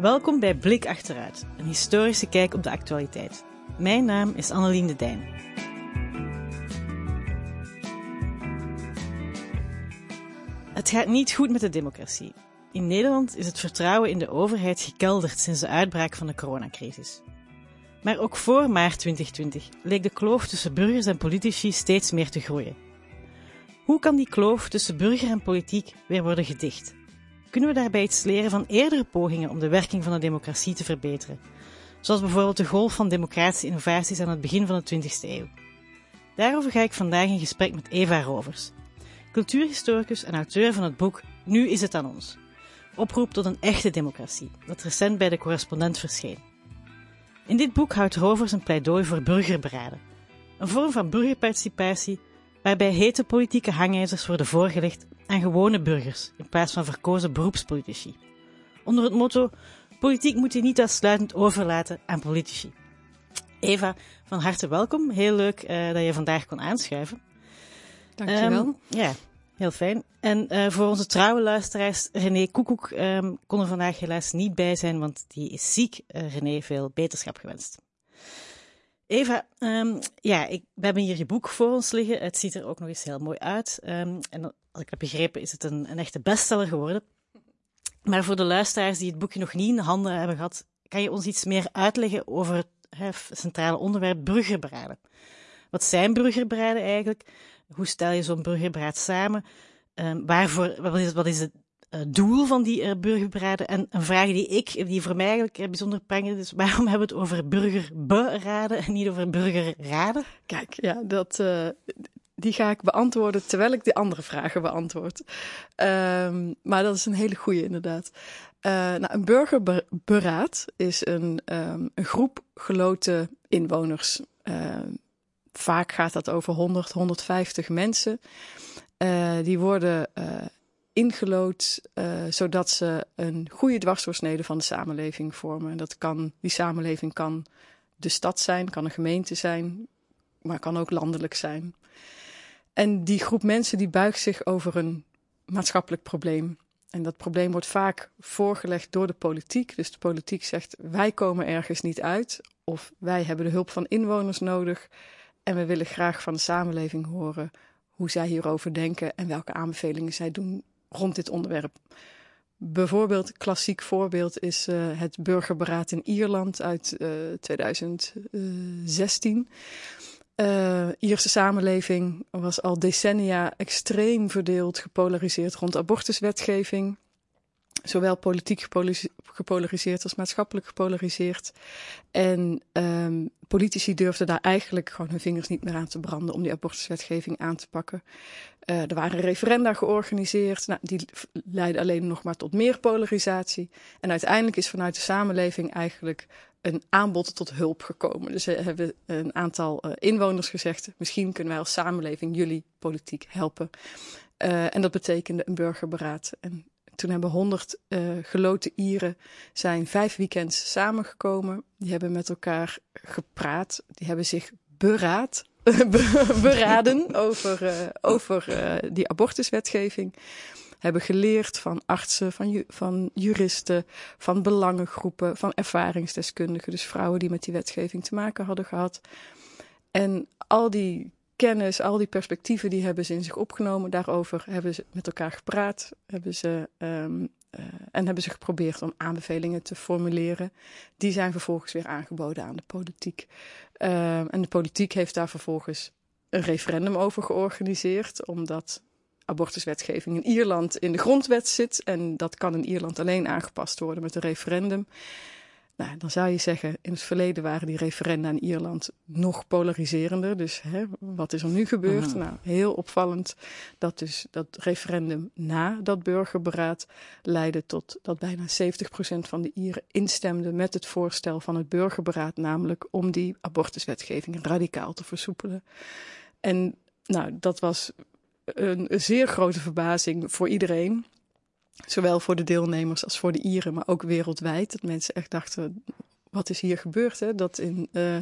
Welkom bij Blik Achteruit, een historische kijk op de actualiteit. Mijn naam is Annelien de Dijn. Het gaat niet goed met de democratie. In Nederland is het vertrouwen in de overheid gekelderd sinds de uitbraak van de coronacrisis. Maar ook voor maart 2020 leek de kloof tussen burgers en politici steeds meer te groeien. Hoe kan die kloof tussen burger en politiek weer worden gedicht? Kunnen we daarbij iets leren van eerdere pogingen om de werking van de democratie te verbeteren? Zoals bijvoorbeeld de golf van democratische innovaties aan het begin van de 20e eeuw. Daarover ga ik vandaag in gesprek met Eva Rovers, cultuurhistoricus en auteur van het boek Nu is het aan ons. Oproep tot een echte democratie, dat recent bij de correspondent verscheen. In dit boek houdt Rovers een pleidooi voor burgerberaden, een vorm van burgerparticipatie waarbij hete politieke hangijzers worden voorgelegd aan gewone burgers in plaats van verkozen beroepspolitici. Onder het motto: politiek moet je niet uitsluitend overlaten aan politici. Eva, van harte welkom. Heel leuk uh, dat je vandaag kon aanschuiven. Dankjewel. Um, ja, heel fijn. En uh, voor onze trouwe luisteraars, René Koekoek um, kon er vandaag helaas niet bij zijn, want die is ziek. Uh, René, veel beterschap gewenst. Eva, um, ja, ik, we hebben hier je boek voor ons liggen. Het ziet er ook nog eens heel mooi uit. Um, en als ik heb begrepen, is het een, een echte bestseller geworden. Maar voor de luisteraars die het boekje nog niet in de handen hebben gehad, kan je ons iets meer uitleggen over het centrale onderwerp burgerberaden. Wat zijn burgerberaden eigenlijk? Hoe stel je zo'n burgerberaad samen? Um, waarvoor, wat is, wat is het doel van die uh, burgerberaden? En een vraag die ik, die voor mij eigenlijk uh, bijzonder prangend is, waarom hebben we het over burgerberaden en niet over burgerraden? Kijk, ja, dat, die ga ik beantwoorden terwijl ik de andere vragen beantwoord. Um, maar dat is een hele goede inderdaad. nou, een burgerberaad is een, um, een groep geloten inwoners. vaak gaat dat over 100, 150 mensen. die worden ingelood, uh, zodat ze een goede dwarsdoorsnede van de samenleving vormen. Dat kan, die samenleving kan de stad zijn, kan een gemeente zijn, maar kan ook landelijk zijn. En die groep mensen die buigt zich over een maatschappelijk probleem. En dat probleem wordt vaak voorgelegd door de politiek. Dus de politiek zegt: wij komen ergens niet uit, of wij hebben de hulp van inwoners nodig. En we willen graag van de samenleving horen hoe zij hierover denken en welke aanbevelingen zij doen rond dit onderwerp. Bijvoorbeeld, klassiek voorbeeld is uh, het burgerberaad in Ierland uit uh, eh, 2016. Uh, eh, Ierse samenleving was al decennia extreem verdeeld, gepolariseerd rond abortuswetgeving zowel politiek gepolariseerd als maatschappelijk gepolariseerd. En um, politici durfden daar eigenlijk gewoon hun vingers niet meer aan te branden om die abortuswetgeving aan te pakken. Uh, er waren referenda georganiseerd. Nou, die leidden alleen nog maar tot meer polarisatie. En uiteindelijk is vanuit de samenleving eigenlijk een aanbod tot hulp gekomen. Dus ze hebben een aantal uh, inwoners gezegd: misschien kunnen wij als samenleving jullie politiek helpen. En dat betekende een burgerberaad. En toen hebben honderd uh, geloten Ieren zijn vijf weekends samengekomen. Die hebben met elkaar gepraat. Die hebben zich beraad, beraden over, uh, over uh, die abortuswetgeving. Hebben geleerd van artsen, van, van juristen, van belangengroepen, van ervaringsdeskundigen. Dus vrouwen die met die wetgeving te maken hadden gehad. En al die kennis, al die perspectieven, die hebben ze in zich opgenomen. Daarover hebben ze met elkaar gepraat hebben ze, um, uh, en hebben ze geprobeerd om aanbevelingen te formuleren. Die zijn vervolgens weer aangeboden aan de politiek. Uh, en de politiek heeft daar vervolgens een referendum over georganiseerd, omdat abortuswetgeving in Ierland in de grondwet zit. En dat kan in Ierland alleen aangepast worden met een referendum. Nou, dan zou je zeggen, in het verleden waren die referenda in Ierland nog polariserender. Dus hè, wat is er nu gebeurd? Mm Nou, heel opvallend dat dus dat referendum na dat burgerberaad leidde tot dat bijna 70% van de Ieren instemde met het voorstel van het burgerberaad, namelijk om die abortuswetgeving radicaal te versoepelen. En nou, dat was een zeer grote verbazing voor iedereen. Zowel voor de deelnemers als voor de Ieren, maar ook wereldwijd. Dat mensen echt dachten, wat is hier gebeurd? Hè? Dat in uh,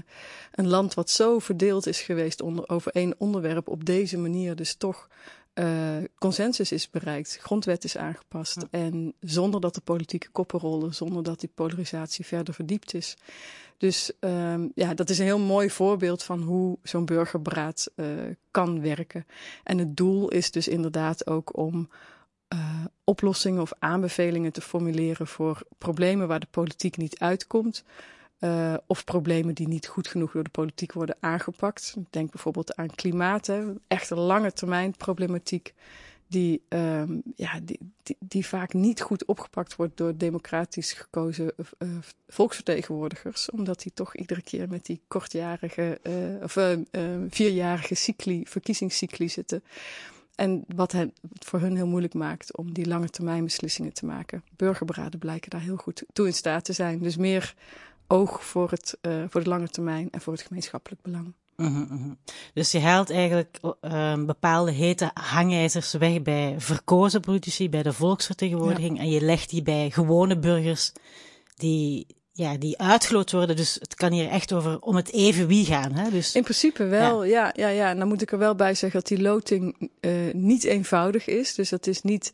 een land wat zo verdeeld is geweest onder, over één onderwerp op deze manier dus toch uh, consensus is bereikt, grondwet is aangepast. En zonder dat de politieke koppen rollen, zonder dat die polarisatie verder verdiept is. Dus um, ja, dat is een heel mooi voorbeeld van hoe zo'n burgerberaad uh, kan werken. En het doel is dus inderdaad ook om uh, oplossingen of aanbevelingen te formuleren voor problemen waar de politiek niet uitkomt. Uh, of problemen die niet goed genoeg door de politiek worden aangepakt. Denk bijvoorbeeld aan klimaat, hè. echt een lange termijn problematiek. Die, um, ja, die, die, vaak niet goed opgepakt wordt door democratisch gekozen uh, volksvertegenwoordigers. Omdat die toch iedere keer met die kortjarige of vierjarige cycli, verkiezingscycli zitten. En wat het voor hun heel moeilijk maakt om die lange termijn beslissingen te maken. Burgerberaden blijken daar heel goed toe in staat te zijn. Dus meer oog voor, het, uh, voor de lange termijn en voor het gemeenschappelijk belang. Uh -huh, uh -huh. Dus je haalt eigenlijk uh, bepaalde hete hangijzers weg bij verkozen politici, bij de volksvertegenwoordiging, ja. en je legt die bij gewone burgers die, ja, die uitgeloot worden. Dus het kan hier echt over om het even wie gaan. Hè? Dus, In principe wel, ja. ja, ja, ja. En dan moet ik er wel bij zeggen dat die loting uh, niet eenvoudig is. Dus dat is niet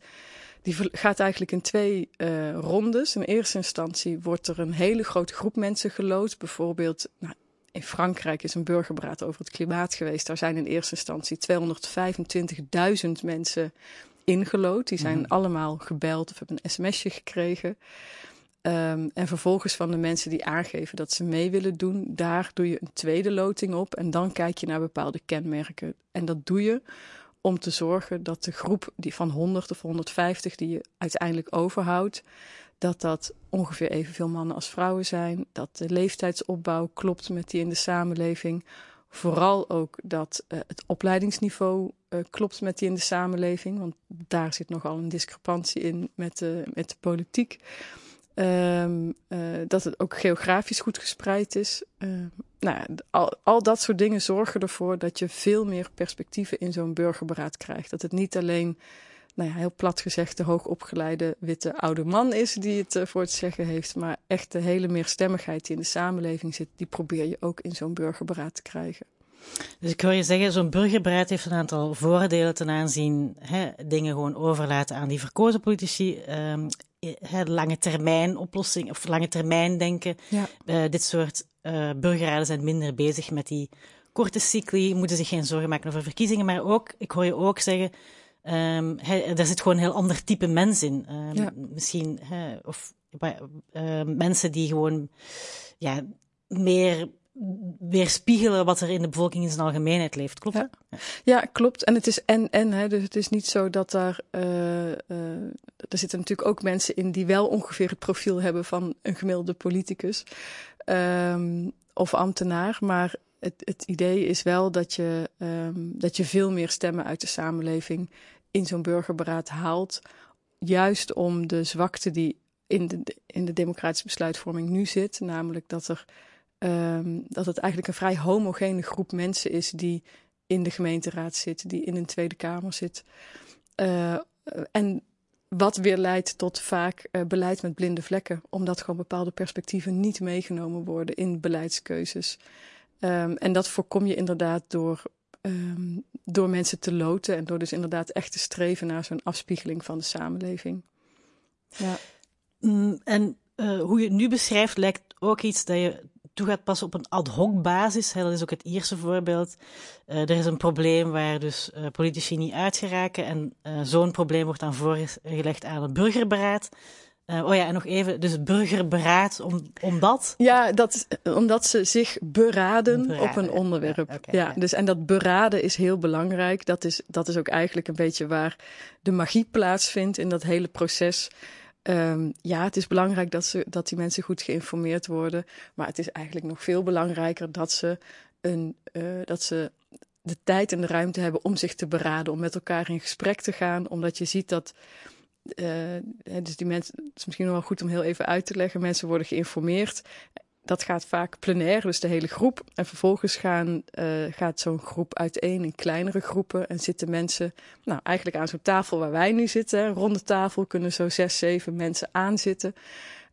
die gaat eigenlijk in twee uh, rondes. In eerste instantie wordt er een hele grote groep mensen gelood. Bijvoorbeeld, nou, in Frankrijk is een burgerberaad over het klimaat geweest. Daar zijn in eerste instantie 225.000 mensen ingelood. Die zijn mm. allemaal gebeld of hebben een sms'je gekregen. Um, en vervolgens van de mensen die aangeven dat ze mee willen doen, daar doe je een tweede loting op. En dan kijk je naar bepaalde kenmerken. En dat doe je om te zorgen dat de groep die van 100 of 150 die je uiteindelijk overhoudt, dat dat ongeveer evenveel mannen als vrouwen zijn, dat de leeftijdsopbouw klopt met die in de samenleving. Vooral ook dat uh, het opleidingsniveau uh, klopt met die in de samenleving, want daar zit nogal een discrepantie in met de, met de politiek. Um, uh, dat het ook geografisch goed gespreid is. Uh, nou, al, al dat soort dingen zorgen ervoor dat je veel meer perspectieven in zo'n burgerberaad krijgt. Dat het niet alleen, nou ja, heel plat gezegd, de hoogopgeleide witte oude man is die het uh, voor het zeggen heeft. Maar echt de hele meerstemmigheid die in de samenleving zit, die probeer je ook in zo'n burgerberaad te krijgen. Dus ik hoor je zeggen, zo'n burgerberaad heeft een aantal voordelen ten aanzien hè, dingen gewoon overlaten aan die verkozen politici. Um, lange termijn oplossing of lange termijn denken. Ja. Uh, dit soort uh, burgerraden zijn minder bezig met die korte cycli, moeten zich geen zorgen maken over verkiezingen. Maar ook, ik hoor je ook zeggen, um, he, daar zit gewoon een heel ander type mens in. Um, ja. Misschien, he, of uh, mensen die gewoon ja, meer weerspiegelen wat er in de bevolking in zijn algemeenheid leeft. Klopt ja. ja. klopt. En het is en en. Hè. Dus het is niet zo dat daar. Uh, uh, er zitten natuurlijk ook mensen in die wel ongeveer het profiel hebben van een gemiddelde politicus um, of ambtenaar. Maar het, het idee is wel dat je, um, dat je veel meer stemmen uit de samenleving in zo'n burgerberaad haalt. Juist om de zwakte die in de, in de democratische besluitvorming nu zit. Namelijk dat er um, dat het eigenlijk een vrij homogene groep mensen is die in de gemeenteraad zit, die in een Tweede Kamer zit. Uh, en wat weer leidt tot vaak uh, beleid met blinde vlekken, omdat gewoon bepaalde perspectieven niet meegenomen worden in beleidskeuzes. Um, en dat voorkom je inderdaad door, um, door mensen te loten en door dus inderdaad echt te streven naar zo'n afspiegeling van de samenleving. Ja. Mm, en uh, hoe je het nu beschrijft, lijkt ook iets dat je toe gaat passen op een ad hoc basis. Hè, dat is ook het eerste voorbeeld. Uh, er is een probleem waar dus uh, politici niet uitgeraken en uh, zo'n probleem wordt dan voorgelegd aan het burgerberaad. oh ja, en nog even, dus burgerberaad, om, omdat? Ja, dat, omdat ze zich beraden, beraden. op een onderwerp. Ja, okay, ja, ja, Dus, en dat beraden is heel belangrijk. Dat is, dat is ook eigenlijk een beetje waar de magie plaatsvindt in dat hele proces. Um, ja, het is belangrijk dat, ze, dat die mensen goed geïnformeerd worden. Maar het is eigenlijk nog veel belangrijker dat ze, een, uh, dat ze de tijd en de ruimte hebben om zich te beraden, om met elkaar in gesprek te gaan. Omdat je ziet dat. Uh, dus die mensen, het is misschien nog wel goed om heel even uit te leggen. Mensen worden geïnformeerd dat gaat vaak plenair, dus de hele groep. En vervolgens gaan, uh, gaat zo'n groep uiteen in kleinere groepen. En zitten mensen, nou eigenlijk aan zo'n tafel waar wij nu zitten, ronde tafel, kunnen zo zes, zeven mensen aanzitten.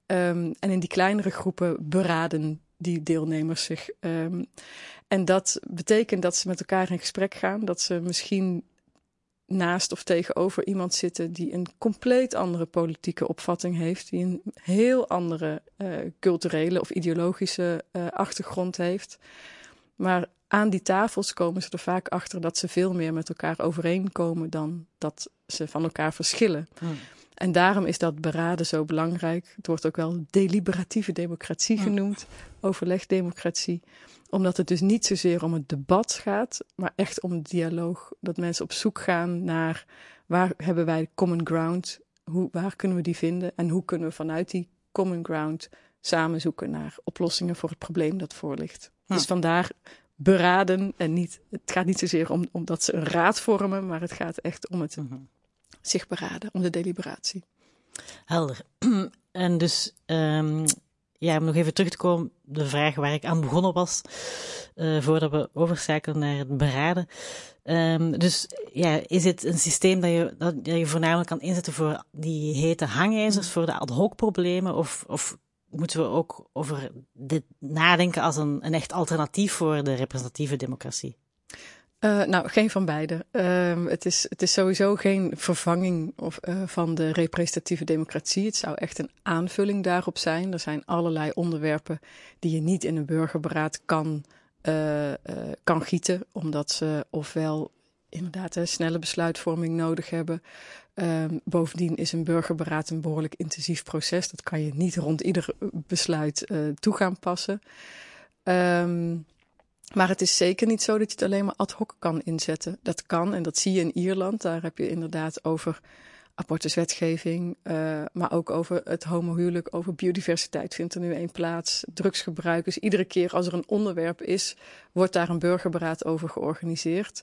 Um, en in die kleinere groepen beraden die deelnemers zich. Um, en dat betekent dat ze met elkaar in gesprek gaan, dat ze misschien naast of tegenover iemand zitten die een compleet andere politieke opvatting heeft, die een heel andere uh, culturele of ideologische uh, achtergrond heeft. Maar aan die tafels komen ze er vaak achter dat ze veel meer met elkaar overeenkomen dan dat ze van elkaar verschillen. Hmm. En daarom is dat beraden zo belangrijk. Het wordt ook wel deliberatieve democratie genoemd, overlegdemocratie. Omdat het dus niet zozeer om het debat gaat, maar echt om het dialoog. Dat mensen op zoek gaan naar waar hebben wij common ground, hoe, waar kunnen we die vinden en hoe kunnen we vanuit die common ground samen zoeken naar oplossingen voor het probleem dat voor ligt. Dus vandaar beraden en niet, het gaat niet zozeer om, om dat ze een raad vormen, maar het gaat echt om het mhm zich beraden om de deliberatie. Helder. En dus, um, ja, om nog even terug te komen, de vraag waar ik aan begonnen was, uh, voordat we overschakelen naar het beraden. Um, dus ja, is het een systeem dat je, dat je voornamelijk kan inzetten voor die hete hangijzers, voor de ad hoc problemen? Of, of moeten we ook over dit nadenken als een, een echt alternatief voor de representatieve democratie? Uh, nou, geen van beide. Uh, het, is, het is sowieso geen vervanging of, uh, van de representatieve democratie. Het zou echt een aanvulling daarop zijn. Er zijn allerlei onderwerpen die je niet in een burgerberaad kan, uh, kan gieten, omdat ze ofwel inderdaad een snelle besluitvorming nodig hebben. Um, bovendien is een burgerberaad een behoorlijk intensief proces. Dat kan je niet rond ieder besluit toe gaan passen. Um, maar het is zeker niet zo dat je het alleen maar ad hoc kan inzetten. Dat kan en dat zie je in Ierland. Daar heb je inderdaad over abortuswetgeving, uh, maar ook over het homohuwelijk, over biodiversiteit vindt er nu een plaats. Drugsgebruikers. Iedere keer als er een onderwerp is, wordt daar een burgerberaad over georganiseerd.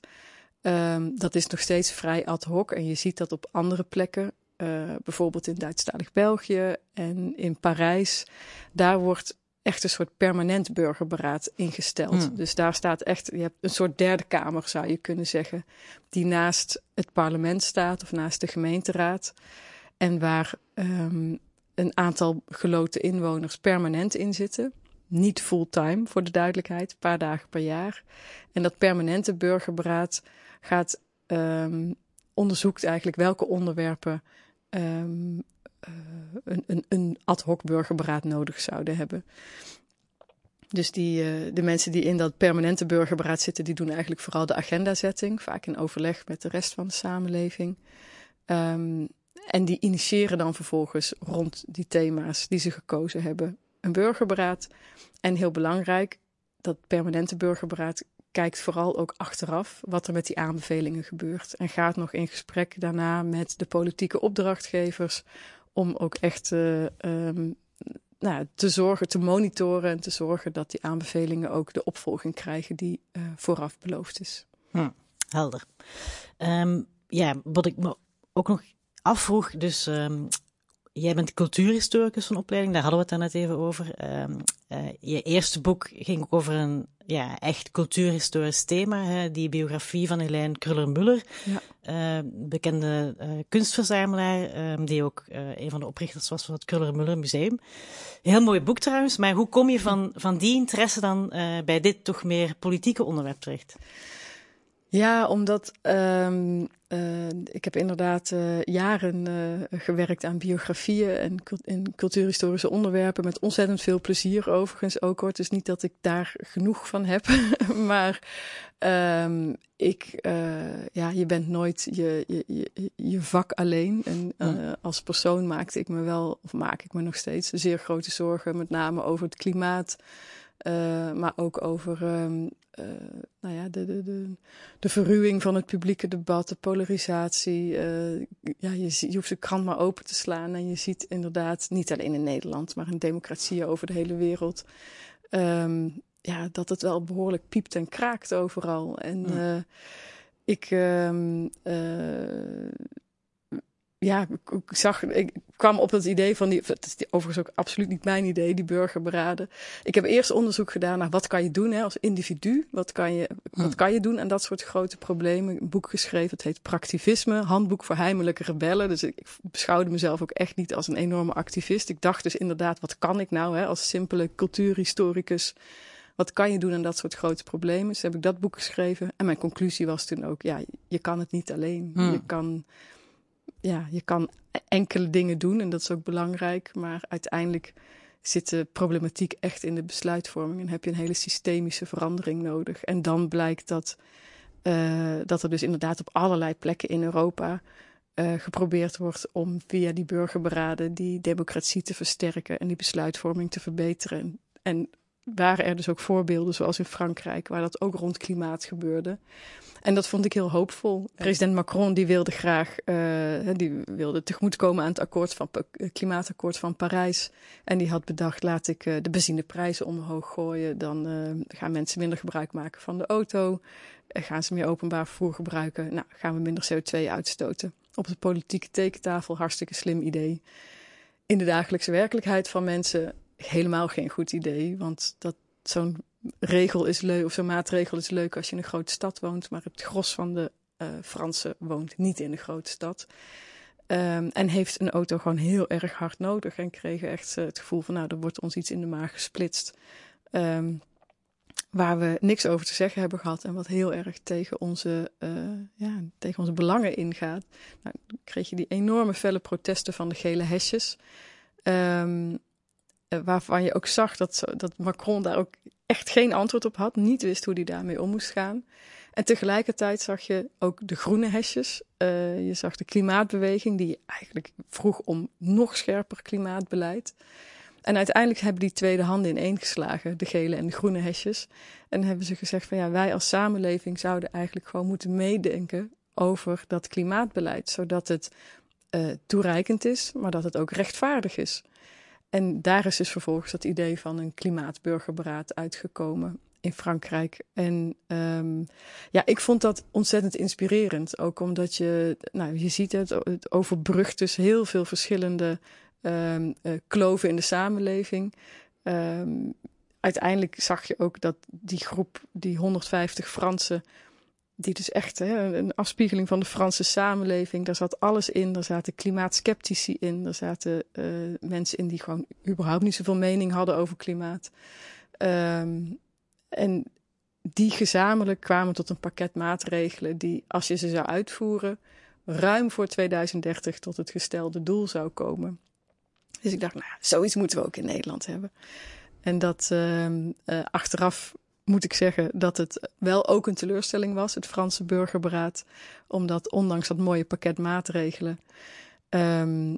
Um, dat is nog steeds vrij ad hoc en je ziet dat op andere plekken. Uh, bijvoorbeeld in Duitsstalig België en in Parijs. Daar wordt echt een soort permanent burgerberaad ingesteld. Hmm. Dus daar staat echt, je hebt een soort derde kamer zou je kunnen zeggen, die naast het parlement staat of naast de gemeenteraad. En waar um, een aantal geloten inwoners permanent in zitten. Niet fulltime, voor de duidelijkheid, een paar dagen per jaar. En dat permanente burgerberaad gaat um, onderzoekt eigenlijk welke onderwerpen um, een, een, een ad hoc burgerberaad nodig zouden hebben. Dus die, uh, de mensen die in dat permanente burgerberaad zitten, die doen eigenlijk vooral de agendazetting, vaak in overleg met de rest van de samenleving. Um, en die initiëren dan vervolgens rond die thema's die ze gekozen hebben een burgerberaad. En heel belangrijk, dat permanente burgerberaad kijkt vooral ook achteraf wat er met die aanbevelingen gebeurt. En gaat nog in gesprek daarna met de politieke opdrachtgevers om ook echt um, nou, te zorgen, te monitoren en te zorgen dat die aanbevelingen ook de opvolging krijgen die uh, vooraf beloofd is. Hm, helder. Um, ja, wat ik me ook nog afvroeg, dus um, jij bent cultuurhistoricus van opleiding, daar hadden we het net even over. Um, uh, je eerste boek ging ook over een ja, echt cultuurhistorisch thema, hè, die biografie van Helene Kruller-Muller, ja. uh, bekende uh, kunstverzamelaar, um, die ook een van de oprichters was van het Kruller-Muller Museum. Heel mooi boek trouwens, maar hoe kom je van, van die interesse dan bij dit toch meer politieke onderwerp terecht? Ja, omdat um, uh, ik heb inderdaad uh, jaren uh, gewerkt aan biografieën en, en cultuurhistorische onderwerpen met ontzettend veel plezier overigens ook hoor. Het is niet dat ik daar genoeg van heb, maar um, ik, ja, je bent nooit je, je, je, je vak alleen. En ja. als persoon maakte ik me wel, of maak ik me nog steeds, zeer grote zorgen, met name over het klimaat. Uh, maar ook over um, uh, nou ja, de, de, de, de verruwing van het publieke debat, de polarisatie. Uh, ja, je, je hoeft de krant maar open te slaan en je ziet inderdaad, niet alleen in Nederland, maar in democratieën over de hele wereld, um, ja, dat het wel behoorlijk piept en kraakt overal. En ja. ik um, ja, ik zag, ik kwam op het idee van die, het is overigens ook absoluut niet mijn idee, die burgerberaden. Ik heb eerst onderzoek gedaan naar wat kan je doen hè, als individu, wat kan je, wat hm. kan je doen aan dat soort grote problemen. Een boek geschreven, het heet Praktivisme, handboek voor heimelijke rebellen. Dus ik, ik beschouwde mezelf ook echt niet als een enorme activist. Ik dacht dus inderdaad, wat kan ik nou hè, als simpele cultuurhistoricus Wat kan je doen aan dat soort grote problemen? Dus heb ik dat boek geschreven. En mijn conclusie was toen ook, ja, je kan het niet alleen. Hmm. Je, kan, ja, je kan enkele dingen doen en dat is ook belangrijk. Maar uiteindelijk zit de problematiek echt in de besluitvorming. En heb je een hele systemische verandering nodig. En dan blijkt dat, uh, dat er dus inderdaad op allerlei plekken in Europa uh, geprobeerd wordt om via die burgerberaden die democratie te versterken en die besluitvorming te verbeteren. En waren er dus ook voorbeelden, zoals in Frankrijk, waar dat ook rond klimaat gebeurde. En dat vond ik heel hoopvol. President Macron die wilde graag uh, die wilde tegemoetkomen aan het akkoord van, klimaatakkoord van Parijs. En die had bedacht, laat ik uh, de benzineprijzen omhoog gooien. Dan gaan mensen minder gebruik maken van de auto. gaan ze meer openbaar vervoer gebruiken. Nou, gaan we minder CO2 uitstoten. Op de politieke tekentafel, hartstikke slim idee. In de dagelijkse werkelijkheid van mensen helemaal geen goed idee. Want dat zo'n regel is leuk, of zo'n maatregel is leuk als je in een grote stad woont. Maar het gros van de uh, Fransen woont niet in een grote stad. Um, en heeft een auto gewoon heel erg hard nodig. En kregen echt uh, het gevoel van, nou, er wordt ons iets in de maag gesplitst. Um, waar we niks over te zeggen hebben gehad. En wat heel erg tegen onze, uh, ja, tegen onze belangen ingaat. Nou, dan kreeg je die enorme felle protesten van de gele hesjes. Um, waarvan je ook zag dat, dat Macron daar ook echt geen antwoord op had, niet wist hoe hij daarmee om moest gaan. En tegelijkertijd zag je ook de groene hesjes. Uh, je zag de klimaatbeweging, die eigenlijk vroeg om nog scherper klimaatbeleid. En uiteindelijk hebben die tweede handen ineengeslagen, de gele en de groene hesjes. En hebben ze gezegd van ja, wij als samenleving zouden eigenlijk gewoon moeten meedenken over dat klimaatbeleid. Zodat het uh, toereikend is, maar dat het ook rechtvaardig is. En daar is dus vervolgens dat idee van een klimaatburgerberaad uitgekomen in Frankrijk. En um, ja, ik vond dat ontzettend inspirerend. Ook omdat je, nou, je ziet het, het overbrugt dus heel veel verschillende um, uh, kloven in de samenleving. Um, uiteindelijk zag je ook dat die groep, die 150 Fransen, die dus echt hè, een afspiegeling van de Franse samenleving. Daar zat alles in. Daar zaten klimaatskeptici in. Daar zaten uh, mensen in die gewoon überhaupt niet zoveel mening hadden over klimaat. Um, en die gezamenlijk kwamen tot een pakket maatregelen die, als je ze zou uitvoeren, ruim voor 2030 tot het gestelde doel zou komen. Dus ik dacht, nou, zoiets moeten we ook in Nederland hebben. En dat uh, uh, achteraf moet ik zeggen dat het wel ook een teleurstelling was, het Franse burgerberaad. Omdat ondanks dat mooie pakket maatregelen um,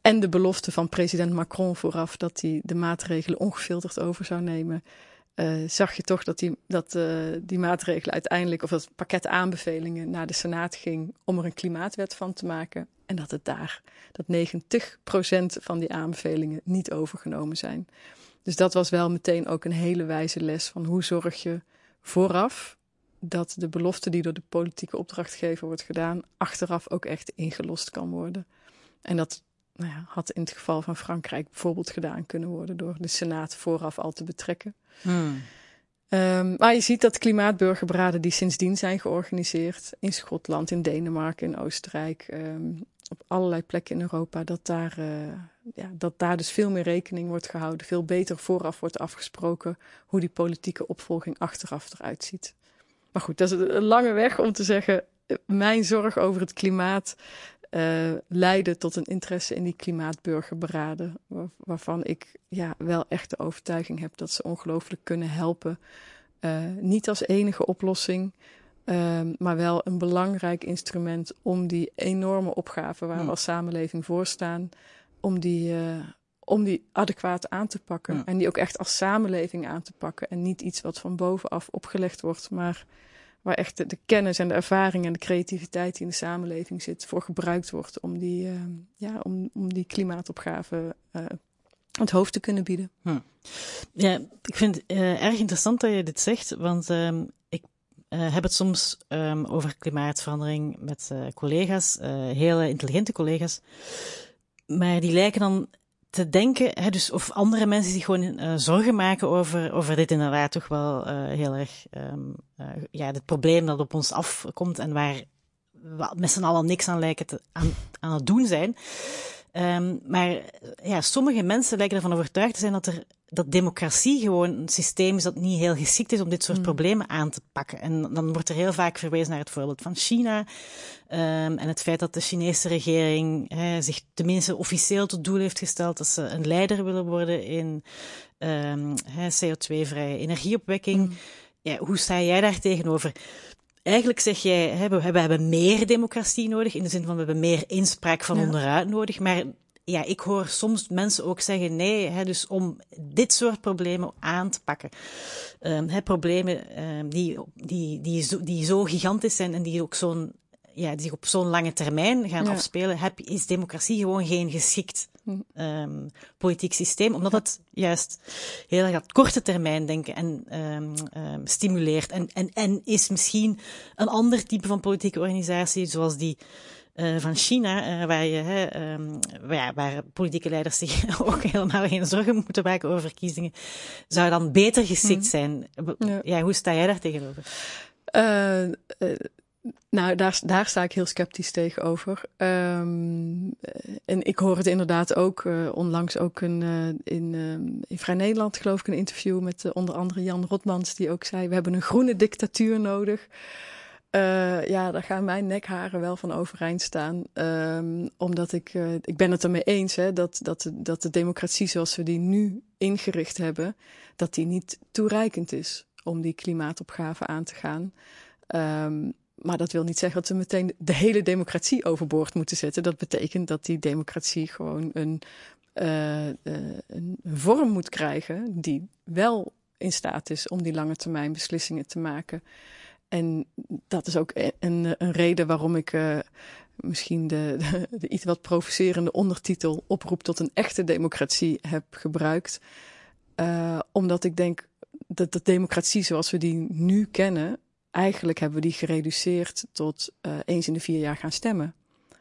en de belofte van president Macron vooraf dat hij de maatregelen ongefilterd over zou nemen, uh, zag je toch dat, die, dat uh, die maatregelen uiteindelijk, of dat pakket aanbevelingen naar de Senaat ging om er een klimaatwet van te maken. En dat het daar, dat 90% van die aanbevelingen niet overgenomen zijn. Dus dat was wel meteen ook een hele wijze les van hoe zorg je vooraf dat de belofte die door de politieke opdrachtgever wordt gedaan, achteraf ook echt ingelost kan worden. En dat nou ja, had in het geval van Frankrijk bijvoorbeeld gedaan kunnen worden door de Senaat vooraf al te betrekken. Hmm. Um, maar je ziet dat klimaatburgerberaden die sindsdien zijn georganiseerd in Schotland, in Denemarken, in Oostenrijk, um, op allerlei plekken in Europa, dat daar, uh, ja, dat daar dus veel meer rekening wordt gehouden, veel beter vooraf wordt afgesproken hoe die politieke opvolging achteraf eruit ziet. Maar goed, dat is een lange weg om te zeggen, mijn zorg over het klimaat uh, leiden tot een interesse in die klimaatburgerberaden. Waar, waarvan ik ja, wel echt de overtuiging heb dat ze ongelooflijk kunnen helpen. Uh, niet als enige oplossing, uh, maar wel een belangrijk instrument om die enorme opgave waar we als samenleving voor staan, om die, om die adequaat aan te pakken. Ja. En die ook echt als samenleving aan te pakken. En niet iets wat van bovenaf opgelegd wordt, maar waar echt de, kennis en de ervaring en de creativiteit die in de samenleving zit, voor gebruikt wordt om die, uh, ja, om, om die klimaatopgave uh, het hoofd te kunnen bieden. Hm. Ja, ik vind het uh, erg interessant dat je dit zegt, want um, ik heb het soms um, over klimaatverandering met collega's, hele intelligente collega's, maar die lijken dan te denken, hè, dus of andere mensen zich gewoon uh, zorgen maken over, over dit inderdaad toch wel uh, heel erg, um, uh, ja, het probleem dat op ons afkomt en waar we met z'n allen niks aan lijken te, aan, aan het doen zijn. Um, maar ja, sommige mensen lijken ervan overtuigd te zijn dat er dat democratie gewoon een systeem is dat niet heel geschikt is om dit soort Mm. problemen aan te pakken. En dan wordt er heel vaak verwezen naar het voorbeeld van China. ehm, en het feit dat de Chinese regering zich tenminste officieel tot doel heeft gesteld dat ze een leider willen worden in ehm, hè, CO2-vrije energieopwekking. Mm. Ja, hoe sta jij daar tegenover? Eigenlijk zeg jij, we hebben- we hebben meer democratie nodig, in de zin van we hebben meer inspraak van Ja. onderuit nodig. Maar ja, ik hoor soms mensen ook zeggen nee, hè, dus om dit soort problemen aan te pakken. Ehm, hè, problemen ehm, die, die, die, zo, die zo gigantisch zijn en die ook zo'n ja, die zich op zo'n lange termijn gaan Ja. afspelen, heb, is democratie gewoon geen geschikt Hm. ehm, politiek systeem, omdat het juist heel erg dat korte termijn denken en stimuleert. En, en, en is misschien een ander type van politieke organisatie, zoals die eh, van China, eh, waar, je, hè, ehm, waar, ja, waar politieke leiders zich ook helemaal geen zorgen moeten maken over verkiezingen, zou dan beter geschikt Hm. zijn. Ja. Ja, hoe sta jij daar tegenover? Eh, nou, daar, daar sta ik heel sceptisch tegenover. Ehm, eh, en ik hoor het inderdaad ook, onlangs ook een, in, ehm, in Vrij Nederland geloof ik een interview met onder andere Jan Rotmans, die ook zei, we hebben een groene dictatuur nodig. Eh, ja, daar gaan mijn nekharen wel van overeind staan. Ehm, omdat ik, eh, ik ben het ermee eens hè, dat, dat, de, dat de democratie zoals we die nu ingericht hebben, dat die niet toereikend is om die klimaatopgave aan te gaan. Ehm, maar dat wil niet zeggen dat we meteen de hele democratie overboord moeten zetten. Dat betekent dat die democratie gewoon een, eh, een vorm moet krijgen die wel in staat is om die lange termijn beslissingen te maken. En dat is ook een, een reden waarom ik eh, misschien de, de, iets wat provocerende ondertitel oproep tot een echte democratie heb gebruikt. Uh, omdat ik denk dat de democratie zoals we die nu kennen, eigenlijk hebben we die gereduceerd tot uh, eens in de vier jaar gaan stemmen.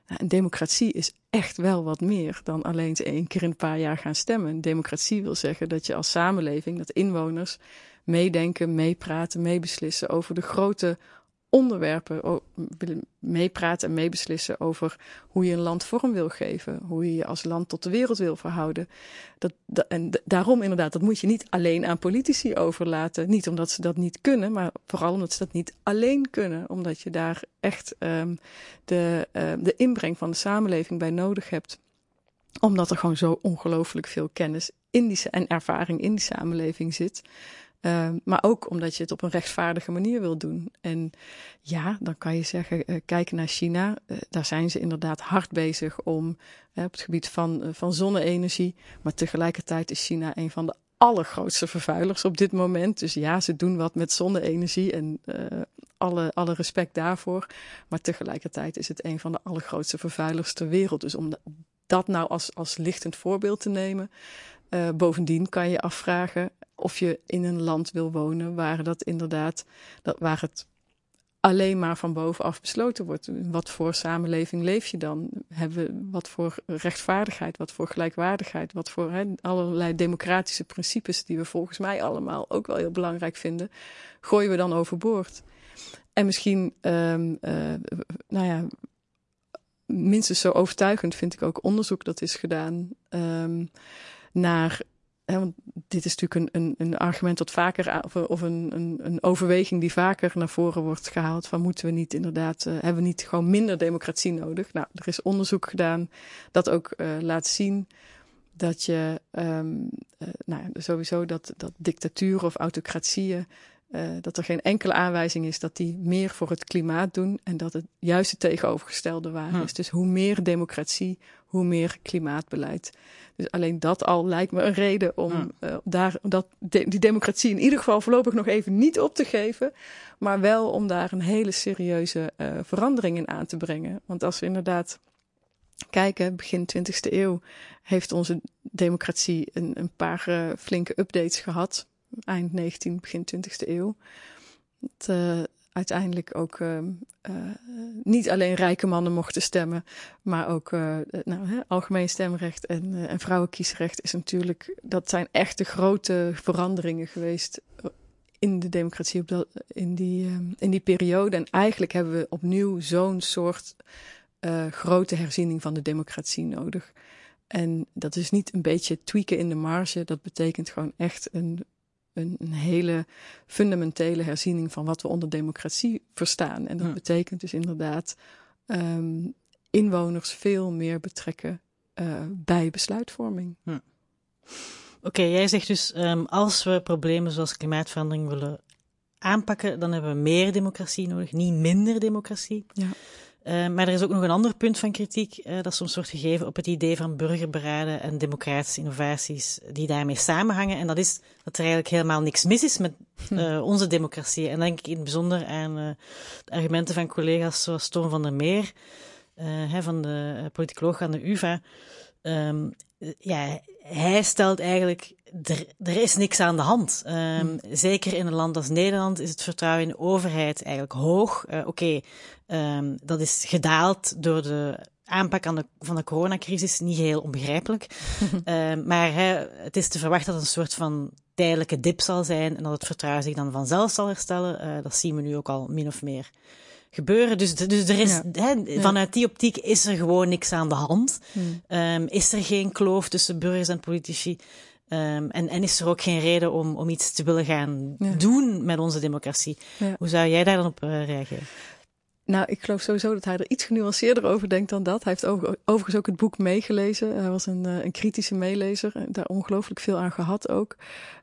Een democratie is echt wel wat meer dan alleen één keer in een paar jaar gaan stemmen. Een democratie wil zeggen dat je als samenleving, dat inwoners meedenken, meepraten, meebeslissen over de grote onderwerpen, meepraten en meebeslissen over hoe je een land vorm wil geven, hoe je je als land tot de wereld wil verhouden. Dat, en daarom inderdaad, dat moet je niet alleen aan politici overlaten. Niet omdat ze dat niet kunnen, maar vooral omdat ze dat niet alleen kunnen. Omdat je daar echt um, de, um, de inbreng van de samenleving bij nodig hebt. Omdat er gewoon zo ongelooflijk veel kennis in die, en ervaring in die samenleving zit. Uh, maar ook omdat je het op een rechtvaardige manier wil doen. En ja, dan kan je zeggen, uh, kijken naar China. Uh, daar zijn ze inderdaad hard bezig om op het gebied van, van zonne-energie. Maar tegelijkertijd is China een van de allergrootste vervuilers op dit moment. Dus ja, ze doen wat met zonne-energie en alle, alle respect daarvoor. Maar tegelijkertijd is het een van de allergrootste vervuilers ter wereld. Dus om dat nou als, als lichtend voorbeeld te nemen. Bovendien kan je afvragen of je in een land wil wonen waar dat inderdaad, dat, waar het alleen maar van bovenaf besloten wordt. Wat voor samenleving leef je dan? Hebben we, wat voor rechtvaardigheid, wat voor gelijkwaardigheid, wat voor allerlei democratische principes die we volgens mij allemaal ook wel heel belangrijk vinden, gooien we dan overboord. En misschien, um, uh, nou ja, minstens zo overtuigend vind ik ook onderzoek dat is gedaan um, naar Want dit is natuurlijk een, een, een argument dat vaker, of, of een, een, een, overweging die vaker naar voren wordt gehaald. Van moeten we niet inderdaad, uh, hebben we niet gewoon minder democratie nodig? Nou, er is onderzoek gedaan dat ook uh, laat zien dat je, um, uh, nou, sowieso dat, dat dictaturen of autocratieën, dat er geen enkele aanwijzing is dat die meer voor het klimaat doen en dat het juist het tegenovergestelde waar Hm. is. Dus hoe meer democratie, hoe meer klimaatbeleid. Dus alleen dat al lijkt me een reden om Ja. uh, daar, dat, de, die democratie in ieder geval voorlopig nog even niet op te geven. Maar wel om daar een hele serieuze uh, verandering in aan te brengen. Want als we inderdaad kijken, begin 20e eeuw heeft onze democratie een, een paar flinke updates gehad. Eind 19, begin 20e eeuw. Het, uh, uiteindelijk ook uh, uh, niet alleen rijke mannen mochten stemmen, maar ook uh, nou, hè, algemeen stemrecht en, en vrouwenkiesrecht is natuurlijk, dat zijn echt de grote veranderingen geweest in de democratie op dat, in, die, in die periode. En eigenlijk hebben we opnieuw zo'n soort grote herziening van de democratie nodig. En dat is niet een beetje tweaken in de marge. Dat betekent gewoon echt een, een, een hele fundamentele herziening van wat we onder democratie verstaan. En dat betekent dus inderdaad um, inwoners veel meer betrekken uh, bij besluitvorming. Oké, jij zegt dus um, als we problemen zoals klimaatverandering willen aanpakken, dan hebben we meer democratie nodig, niet minder democratie. Ja. Uh, maar er is ook nog een ander punt van kritiek uh, dat soms wordt gegeven op het idee van burgerberaden en democratische innovaties die daarmee samenhangen. En dat is dat er eigenlijk helemaal niks mis is met uh, onze democratie. En dan denk ik in het bijzonder aan de argumenten van collega's zoals Toon van der Meer, hè, van de politicoloog aan de UvA. Um, ja, hij stelt eigenlijk, er, is niks aan de hand. Um, Zeker in een land als Nederland is het vertrouwen in de overheid eigenlijk hoog. Uh, Oké, okay, um, dat is gedaald door de aanpak aan de, van de coronacrisis. Niet heel onbegrijpelijk. um, maar het is te verwachten dat het een soort van tijdelijke dip zal zijn en dat het vertrouwen zich dan vanzelf zal herstellen. Uh, dat zien we nu ook al min of meer gebeuren. Dus, dus er is, ja. vanuit die optiek is er gewoon niks aan de hand. Hmm. Um, is er geen kloof tussen burgers en politici? Um, en, en is er ook geen reden om, om iets te willen gaan ja. doen met onze democratie? Hoe zou jij daar dan op uh, reageren? Nou, ik geloof sowieso dat hij er iets genuanceerder over denkt dan dat. Hij heeft over, overigens ook het boek meegelezen. Hij was een, uh, een kritische meelezer. Daar ongelooflijk veel aan gehad ook.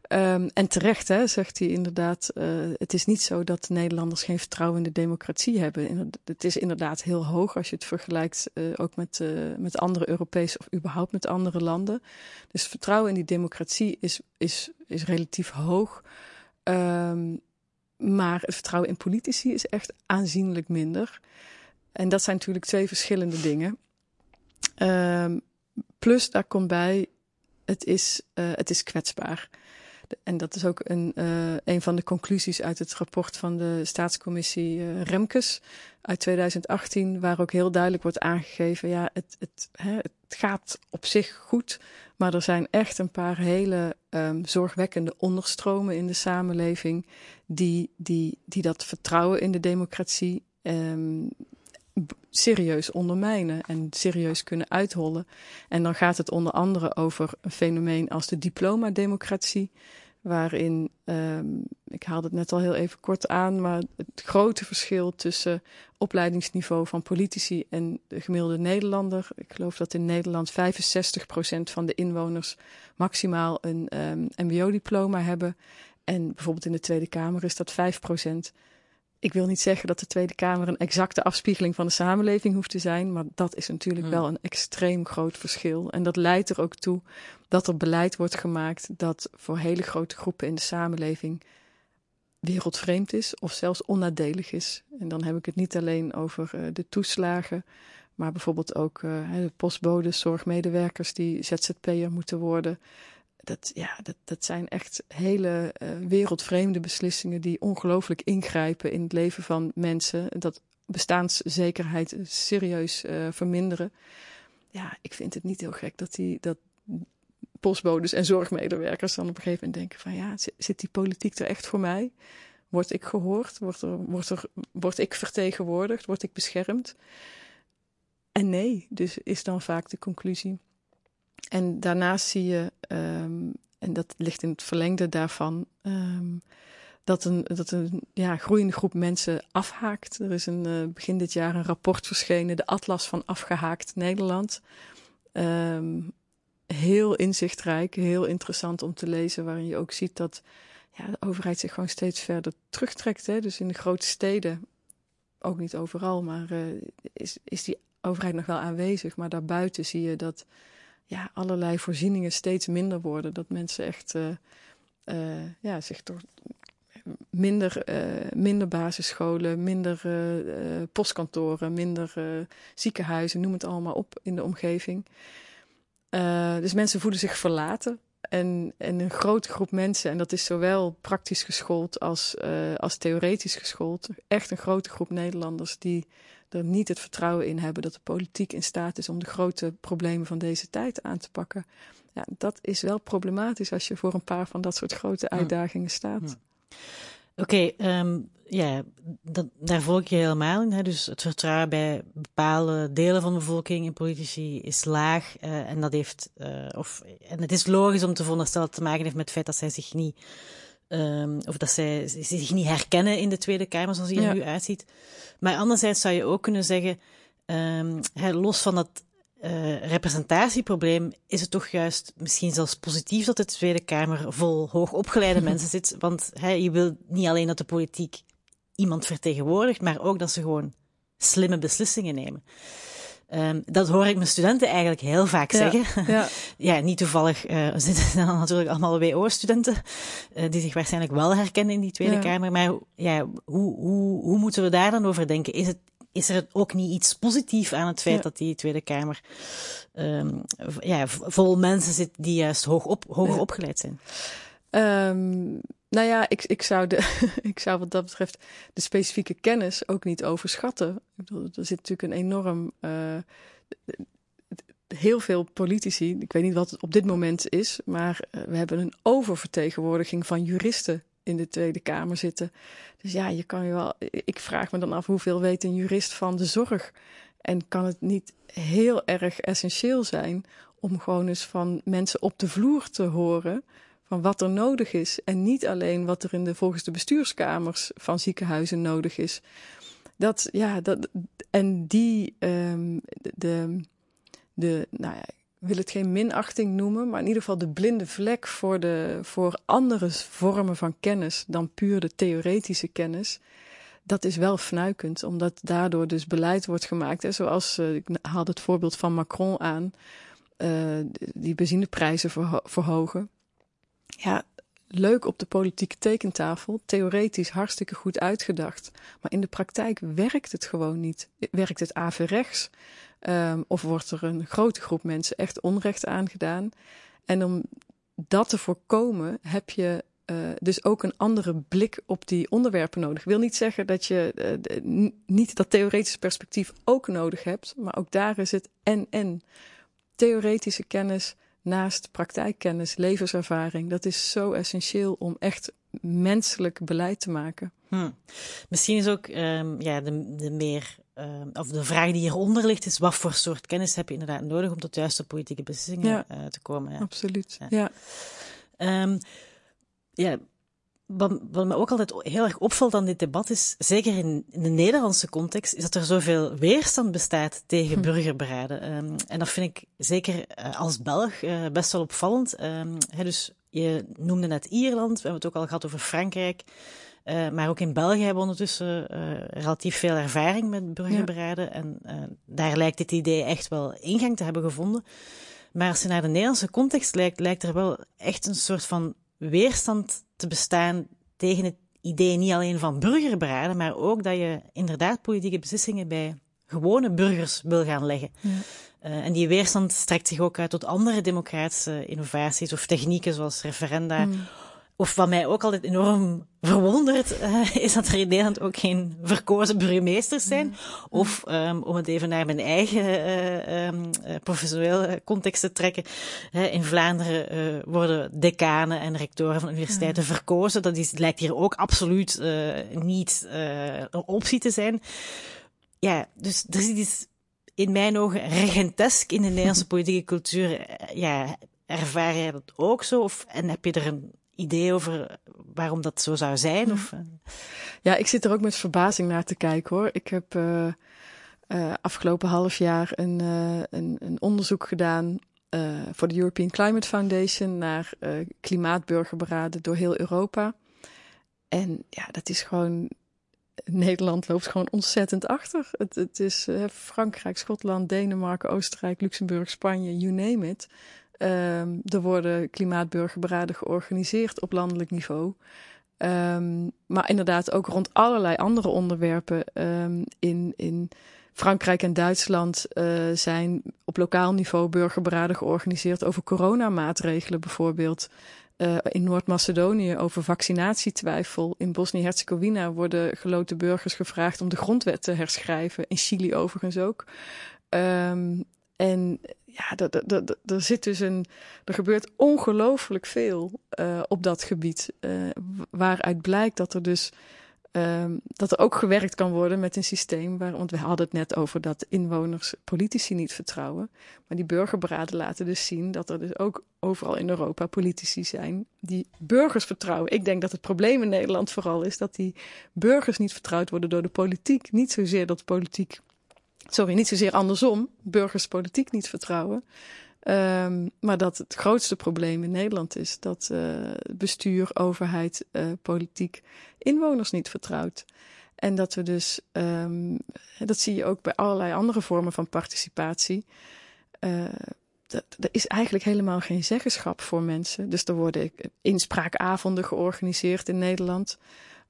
Um, en terecht hè, zegt hij inderdaad, uh, het is niet zo dat Nederlanders geen vertrouwen in de democratie hebben. Het is inderdaad heel hoog als je het vergelijkt uh, ook met, uh, met andere Europese of überhaupt met andere landen. Dus vertrouwen in die democratie is, is, is relatief hoog. Um, maar het vertrouwen in politici is echt aanzienlijk minder. En dat zijn natuurlijk twee verschillende dingen. Um, plus daar komt bij, het is, het is kwetsbaar. En dat is ook een, uh, een van de conclusies uit het rapport van de staatscommissie uh, Remkes uit 2018, waar ook heel duidelijk wordt aangegeven, ja, het, het, hè, het gaat op zich goed, maar er zijn echt een paar hele um, zorgwekkende onderstromen in de samenleving die, die, die dat vertrouwen in de democratie um, serieus ondermijnen en serieus kunnen uithollen. En dan gaat het onder andere over een fenomeen als de diplomademocratie, waarin, um, ik haalde het net al heel even kort aan, maar het grote verschil tussen opleidingsniveau van politici en de gemiddelde Nederlander. Ik geloof dat in Nederland 65% van de inwoners maximaal een MBO-diploma hebben. En bijvoorbeeld in de Tweede Kamer is dat 5% ik wil niet zeggen dat de Tweede Kamer een exacte afspiegeling van de samenleving hoeft te zijn, maar dat is natuurlijk hmm. wel een extreem groot verschil. En dat leidt er ook toe dat er beleid wordt gemaakt dat voor hele grote groepen in de samenleving wereldvreemd is of zelfs onnadelig is. En dan heb ik het niet alleen over uh, de toeslagen, maar bijvoorbeeld ook uh, de postbodes, zorgmedewerkers die ZZP'er moeten worden dat, ja, dat, dat zijn echt hele uh, wereldvreemde beslissingen die ongelooflijk ingrijpen in het leven van mensen. Dat bestaanszekerheid serieus uh, verminderen. Ja, ik vind het niet heel gek dat, die, dat postbodes en zorgmedewerkers dan op een gegeven moment denken van ja, zit die politiek er echt voor mij? Word ik gehoord? Word, er, word, er, word ik vertegenwoordigd? Word ik beschermd? En nee, dus is dan vaak de conclusie. En daarnaast zie je, um, en dat ligt in het verlengde daarvan, um, dat een, dat een ja, groeiende groep mensen afhaakt. Er is een, uh, begin dit jaar een rapport verschenen, de Atlas van Afgehaakt Nederland. Um, heel inzichtrijk, heel interessant om te lezen, waarin je ook ziet dat ja, de overheid zich gewoon steeds verder terugtrekt. Hè? Dus in de grote steden, ook niet overal, maar uh, is, is die overheid nog wel aanwezig. Maar daarbuiten zie je dat ja, allerlei voorzieningen steeds minder worden. Dat mensen echt uh, ja, zich door minder, uh, minder basisscholen, minder postkantoren, minder ziekenhuizen, noem het allemaal op in de omgeving. dus mensen voelen zich verlaten. En, en een grote groep mensen, en dat is zowel praktisch geschoold als, als theoretisch geschoold, echt een grote groep Nederlanders die er niet het vertrouwen in hebben dat de politiek in staat is om de grote problemen van deze tijd aan te pakken. Ja, dat is wel problematisch als je voor een paar van dat soort grote uitdagingen staat. Oké, ehm, ja, dat, daar volg ik je helemaal in. Hè. Dus het vertrouwen bij bepaalde delen van de bevolking in politici is laag. Uh, en, dat heeft, uh, of, en het is logisch om te veronderstellen dat het te maken heeft met het feit dat zij zich niet, um, of dat zij zich niet herkennen in de Tweede Kamer zoals die er ja. nu uitziet. Maar anderzijds zou je ook kunnen zeggen, um, hè, los van dat uh, representatieprobleem is het toch juist misschien zelfs positief dat de Tweede Kamer vol hoogopgeleide mensen zit. Want je wil niet alleen dat de politiek iemand vertegenwoordigt, maar ook dat ze gewoon slimme beslissingen nemen. Um, dat hoor ik mijn studenten eigenlijk heel vaak ja, zeggen. Ja, ja niet toevallig uh, zitten dan natuurlijk allemaal WO-studenten, uh, die zich waarschijnlijk wel herkennen in die Tweede ja. Kamer. Maar ja, hoe, hoe, hoe moeten we daar dan over denken? Is het is er ook niet iets positiefs aan het feit dat die Tweede Kamer um, ja, vol mensen zit die juist hoog op, hoger opgeleid zijn? Um, nou ja, ik, ik, zou de, ik zou wat dat betreft de specifieke kennis ook niet overschatten. Er zit natuurlijk een enorm. Uh, heel veel politici, ik weet niet wat het op dit moment is, maar uh, we hebben een oververtegenwoordiging van juristen in de Tweede Kamer zitten. Dus ja, je kan je wel. Ik vraag me dan af hoeveel weet een jurist van de zorg. En kan het niet heel erg essentieel zijn om gewoon eens van mensen op de vloer te horen van wat er nodig is. En niet alleen wat er in de, volgens de bestuurskamers van ziekenhuizen nodig is. Dat, ja, dat, en die, um, de, de, nou ja, wil het geen minachting noemen, maar in ieder geval de blinde vlek voor, de, voor andere vormen van kennis dan puur de theoretische kennis. Dat is wel fnuikend, omdat daardoor dus beleid wordt gemaakt. Hè, zoals, uh, ik haalde het voorbeeld van Macron aan, uh, die benzineprijzen verho verhogen. Ja, leuk op de politieke tekentafel, theoretisch hartstikke goed uitgedacht. Maar in de praktijk werkt het gewoon niet. Werkt het averechts? Um, of wordt er een grote groep mensen echt onrecht aangedaan? En om dat te voorkomen heb je uh, dus ook een andere blik op die onderwerpen nodig. Ik wil niet zeggen dat je uh, niet dat theoretische perspectief ook nodig hebt, maar ook daar is het en-en. Theoretische kennis naast praktijkkennis, levenservaring, dat is zo essentieel om echt menselijk beleid te maken. Hm. Misschien is ook um, ja, de, de meer uh, of de vraag die hieronder ligt, is wat voor soort kennis heb je inderdaad nodig om tot juiste politieke beslissingen ja, uh, te komen. Ja. Absoluut, ja. Ja, um, ja wat, wat, me ook altijd heel erg opvalt aan dit debat is, zeker in, in de Nederlandse context, is dat er zoveel weerstand bestaat tegen hm. burgerberaden. Um, en dat vind ik zeker uh, als Belg uh, best wel opvallend. Um, he, dus je noemde net Ierland, we hebben het ook al gehad over Frankrijk. Uh, maar ook in België hebben we ondertussen relatief veel ervaring met burgerberaden. Ja. En daar lijkt dit idee echt wel ingang te hebben gevonden. Maar als je naar de Nederlandse context lijkt, lijkt er wel echt een soort van weerstand te bestaan tegen het idee niet alleen van burgerberaden, maar ook dat je inderdaad politieke beslissingen bij gewone burgers wil gaan leggen. Ja. Uh, en die weerstand strekt zich ook uit tot andere democratische innovaties of technieken zoals referenda. Mm of wat mij ook altijd enorm verwondert, uh, is dat er in Nederland ook geen verkozen burgemeesters zijn. Mm. Of, um, om het even naar mijn eigen uh, um, professionele context te trekken, uh, in Vlaanderen worden decanen en rectoren van universiteiten ja. verkozen. Dat is, lijkt hier ook absoluut niet een optie te zijn. Ja, dus er is iets in mijn ogen regentesk in de Nederlandse politieke cultuur. Ja, ervaar jij dat ook zo? Of, en heb je er een idee over waarom dat zo zou zijn? Of, uh... Ja, ik zit er ook met verbazing naar te kijken hoor. Ik heb uh, uh, afgelopen half jaar een, een, een, onderzoek gedaan voor de European Climate Foundation naar klimaatburgerberaden door heel Europa. En ja, dat is gewoon. Nederland loopt gewoon ontzettend achter. Het, het is Frankrijk, Schotland, Denemarken, Oostenrijk, Luxemburg, Spanje, you name it. Um, er worden klimaatburgerberaden georganiseerd op landelijk niveau. Um, maar inderdaad ook rond allerlei andere onderwerpen. Um, in, in Frankrijk en Duitsland uh, zijn op lokaal niveau burgerberaden georganiseerd over coronamaatregelen bijvoorbeeld. Uh, in Noord-Macedonië over vaccinatietwijfel. In Bosnië-Herzegovina worden geloten burgers gevraagd om de grondwet te herschrijven. In Chili overigens ook. Um, en ja, er zit dus een. Er gebeurt ongelooflijk veel uh, op dat gebied. Uh, waaruit blijkt dat er dus. Um, dat er ook gewerkt kan worden met een systeem waar, want we hadden het net over dat inwoners politici niet vertrouwen. Maar die burgerberaden laten dus zien dat er dus ook overal in Europa politici zijn die burgers vertrouwen. Ik denk dat het probleem in Nederland vooral is dat die burgers niet vertrouwd worden door de politiek. Niet zozeer dat de politiek sorry, niet zozeer andersom, burgers politiek niet vertrouwen. Um, maar dat het grootste probleem in Nederland is dat uh, bestuur, overheid, uh, politiek inwoners niet vertrouwt. En dat we dus, um, dat zie je ook bij allerlei andere vormen van participatie. Uh, er is eigenlijk helemaal geen zeggenschap voor mensen. Dus er worden inspraakavonden georganiseerd in Nederland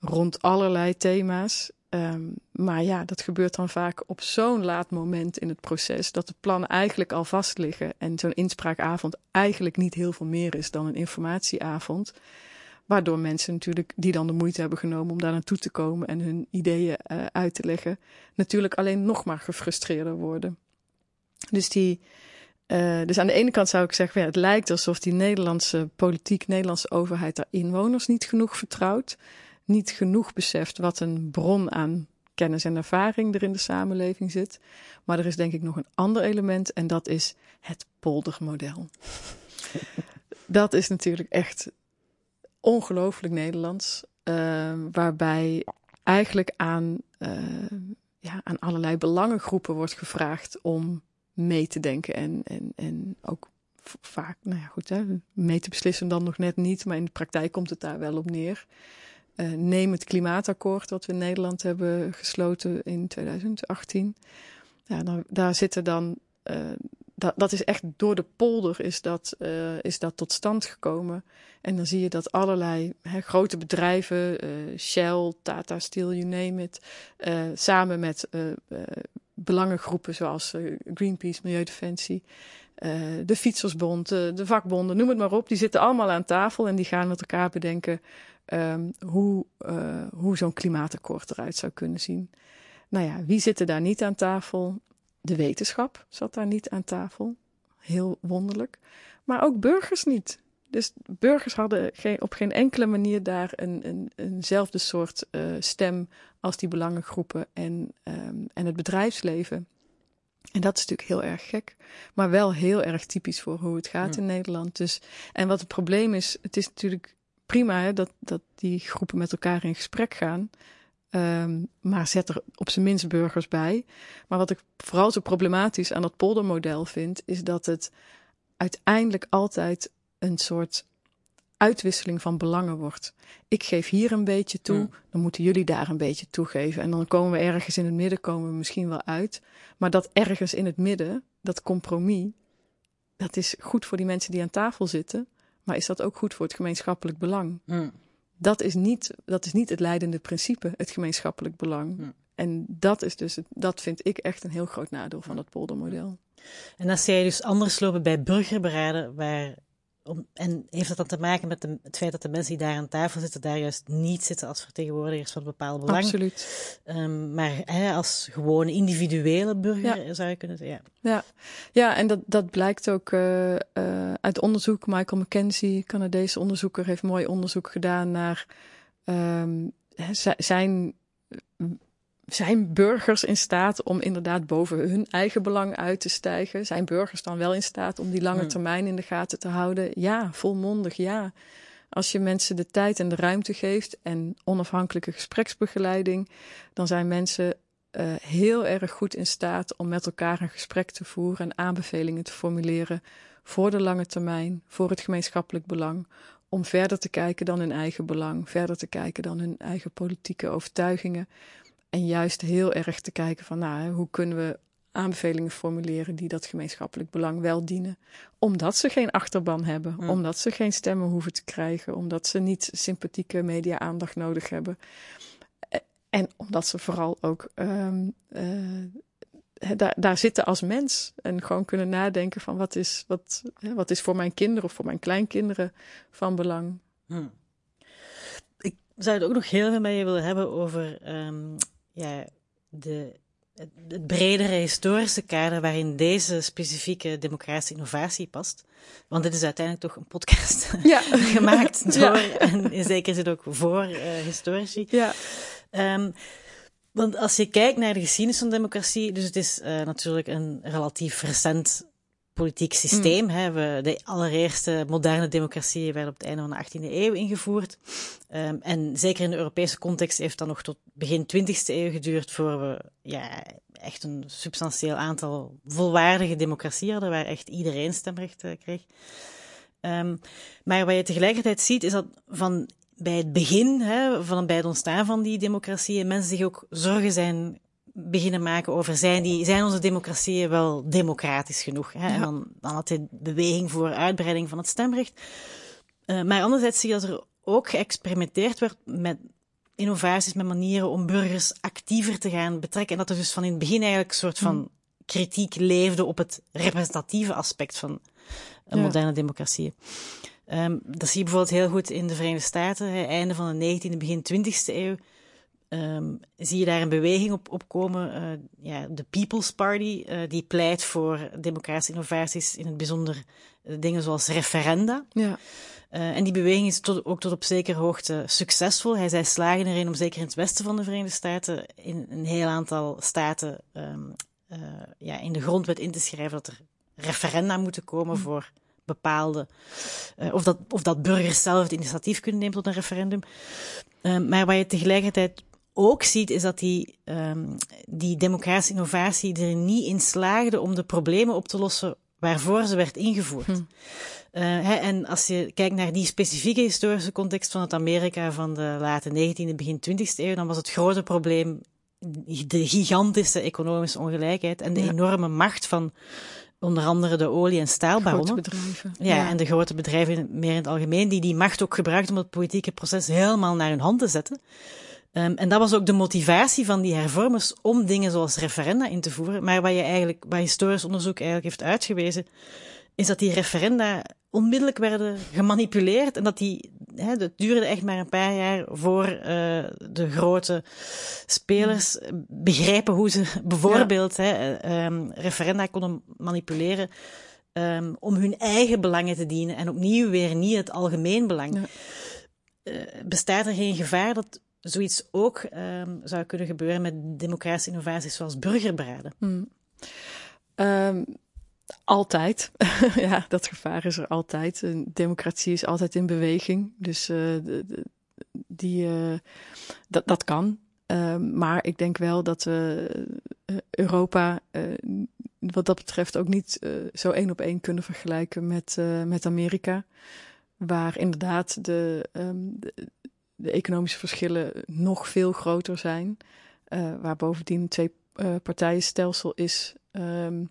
rond allerlei thema's. Um, maar ja, dat gebeurt dan vaak op zo'n laat moment in het proces dat de plannen eigenlijk al vast liggen en zo'n inspraakavond eigenlijk niet heel veel meer is dan een informatieavond. Waardoor mensen natuurlijk, die dan de moeite hebben genomen om daar naartoe te komen en hun ideeën uh, uit te leggen, natuurlijk alleen nog maar gefrustreerder worden. Dus, die, uh, dus aan de ene kant zou ik zeggen, ja, het lijkt alsof die Nederlandse politiek, Nederlandse overheid daar inwoners niet genoeg vertrouwt niet genoeg beseft wat een bron aan kennis en ervaring er in de samenleving zit. Maar er is denk ik nog een ander element en dat is het poldermodel. dat is natuurlijk echt ongelooflijk Nederlands, uh, waarbij eigenlijk aan, uh, ja, aan allerlei belangengroepen wordt gevraagd om mee te denken en, en, en ook vaak, nou ja, goed, hè, mee te beslissen dan nog net niet, maar in de praktijk komt het daar wel op neer. Uh, neem het klimaatakkoord dat we in Nederland hebben gesloten in 2018. Ja, daar zitten dan. Uh, dat, dat is echt door de polder is dat, uh, is dat tot stand gekomen. En dan zie je dat allerlei hè, grote bedrijven, Shell, Tata Steel, you name it, samen met belangengroepen zoals Greenpeace, Milieudefensie, de Fietsersbond, de vakbonden, noem het maar op, die zitten allemaal aan tafel en die gaan met elkaar bedenken um, hoe, uh, hoe zo'n klimaatakkoord eruit zou kunnen zien. Nou ja, wie zit er daar niet aan tafel? De wetenschap zat daar niet aan tafel. Heel wonderlijk. Maar ook burgers niet. Dus burgers hadden geen, op geen enkele manier daar een, een, eenzelfde soort stem als die belangengroepen en, um, en het bedrijfsleven. En dat is natuurlijk heel erg gek, maar wel heel erg typisch voor hoe het gaat in Nederland. Dus, en wat het probleem is, het is natuurlijk prima hè, dat, dat die groepen met elkaar in gesprek gaan. Um, maar zet er op zijn minst burgers bij. Maar wat ik vooral zo problematisch aan dat poldermodel vind, is dat het uiteindelijk altijd een soort uitwisseling van belangen wordt. Ik geef hier een beetje toe, hmm. dan moeten jullie daar een beetje toegeven. En dan komen we ergens in het midden, komen we misschien wel uit. Maar dat ergens in het midden, dat compromis, dat is goed voor die mensen die aan tafel zitten. Maar is dat ook goed voor het gemeenschappelijk belang? Mm. Dat, is niet, dat is niet het leidende principe, het gemeenschappelijk belang. Mm. En dat is dus, dat vind ik echt een heel groot nadeel van het poldermodel. En als jij dus anders lopen bij burgerberaden, waar om, en heeft dat dan te maken met de, het feit dat de mensen die daar aan tafel zitten, daar juist niet zitten als vertegenwoordigers van een bepaald belang? Absoluut. Um, maar hè, als gewone individuele burger zou je kunnen zeggen. Ja, ja. ja en dat, dat blijkt ook uh, uh, uit onderzoek. Michael McKenzie, Canadese onderzoeker, heeft mooi onderzoek gedaan naar um, zijn zijn burgers in staat om inderdaad boven hun eigen belang uit te stijgen? Zijn burgers dan wel in staat om die lange hmm. termijn in de gaten te houden? Ja, volmondig ja. Als je mensen de tijd en de ruimte geeft en onafhankelijke gespreksbegeleiding, dan zijn mensen uh, heel erg goed in staat om met elkaar een gesprek te voeren en aanbevelingen te formuleren voor de lange termijn, voor het gemeenschappelijk belang, om verder te kijken dan hun eigen belang, verder te kijken dan hun eigen politieke overtuigingen. En juist heel erg te kijken van nou, hoe kunnen we aanbevelingen formuleren die dat gemeenschappelijk belang wel dienen. Omdat ze geen achterban hebben, omdat ze geen stemmen hoeven te krijgen, omdat ze niet sympathieke media-aandacht nodig hebben. En omdat ze vooral ook um, uh, daar, daar zitten als mens en gewoon kunnen nadenken van wat is, wat, wat is voor mijn kinderen of voor mijn kleinkinderen van belang. Hmm. Ik zou het ook nog heel veel met je willen hebben over um, ja, de het bredere historische kader waarin deze specifieke democratische innovatie past. Want dit is uiteindelijk toch een podcast ja. gemaakt door, en in zekere zin ook voor uh, historici. Ja. Um, want als je kijkt naar de geschiedenis van democratie, dus het is uh, natuurlijk een relatief recent politiek systeem. Mm. Hè. We, de allereerste moderne democratieën werden op het einde van de 18e eeuw ingevoerd. Um, en zeker in de Europese context heeft dat nog tot begin 20e eeuw geduurd voor we ja, echt een substantieel aantal volwaardige democratieën hadden, waar echt iedereen stemrecht uh, kreeg. Um, maar wat je tegelijkertijd ziet, is dat van bij het begin, hè, van, bij het ontstaan van die democratieën, mensen zich ook zorgen zijn beginnen maken over zijn, die, zijn onze democratieën wel democratisch genoeg. Hè? En dan, dan had hij beweging voor uitbreiding van het stemrecht. Uh, maar anderzijds zie je dat er ook geëxperimenteerd werd met innovaties, met manieren om burgers actiever te gaan betrekken. En dat er dus van in het begin eigenlijk een soort van mm. kritiek leefde op het representatieve aspect van een moderne democratie. Um, dat zie je bijvoorbeeld heel goed in de Verenigde Staten, hè, einde van de 19e, begin 20e eeuw. Um, zie je daar een beweging op, op komen. Uh, ja, de People's Party, uh, die pleit voor democratische innovaties, in het bijzonder uh, dingen zoals referenda. Ja. en die beweging is tot, ook tot op zekere hoogte succesvol. Hij zei slagen erin om zeker in het westen van de Verenigde Staten in een heel aantal staten um, ja, in de grondwet in te schrijven dat er referenda moeten komen hm. voor bepaalde, of, dat, of dat burgers zelf het initiatief kunnen nemen tot een referendum. maar waar je tegelijkertijd ook ziet, is dat die, um, die democratische innovatie er niet in slaagde om de problemen op te lossen waarvoor ze werd ingevoerd. Hm. Uh, hè, en als je kijkt naar die specifieke historische context van het Amerika van de late 19e, begin 20e eeuw, dan was het grote probleem de gigantische economische ongelijkheid en de enorme macht van onder andere de olie- en staalbaronnen. Grote bedrijven. Ja, en de grote bedrijven meer in het algemeen, die die macht ook gebruikten om het politieke proces helemaal naar hun hand te zetten. Um, en dat was ook de motivatie van die hervormers om dingen zoals referenda in te voeren. Maar wat je eigenlijk, wat historisch onderzoek eigenlijk heeft uitgewezen, is dat die referenda onmiddellijk werden gemanipuleerd en dat die, hè, het duurde echt maar een paar jaar voor uh, de grote spelers begrijpen hoe ze bijvoorbeeld hè, um, referenda konden manipuleren um, om hun eigen belangen te dienen en opnieuw weer niet het algemeen belang. Ja. Uh, bestaat er geen gevaar dat zoiets ook um, zou kunnen gebeuren met democratische innovaties zoals burgerberaden? Hmm. Um, altijd. ja, dat gevaar is er altijd. democratie is altijd in beweging. Dus uh, de, die, uh, dat, dat kan. Um, maar ik denk wel dat we uh, Europa wat dat betreft ook niet zo één op één kunnen vergelijken met, met Amerika. Waar inderdaad de, de, de economische verschillen nog veel groter zijn. Uh, waar bovendien een twee uh, partijenstelsel is. Um,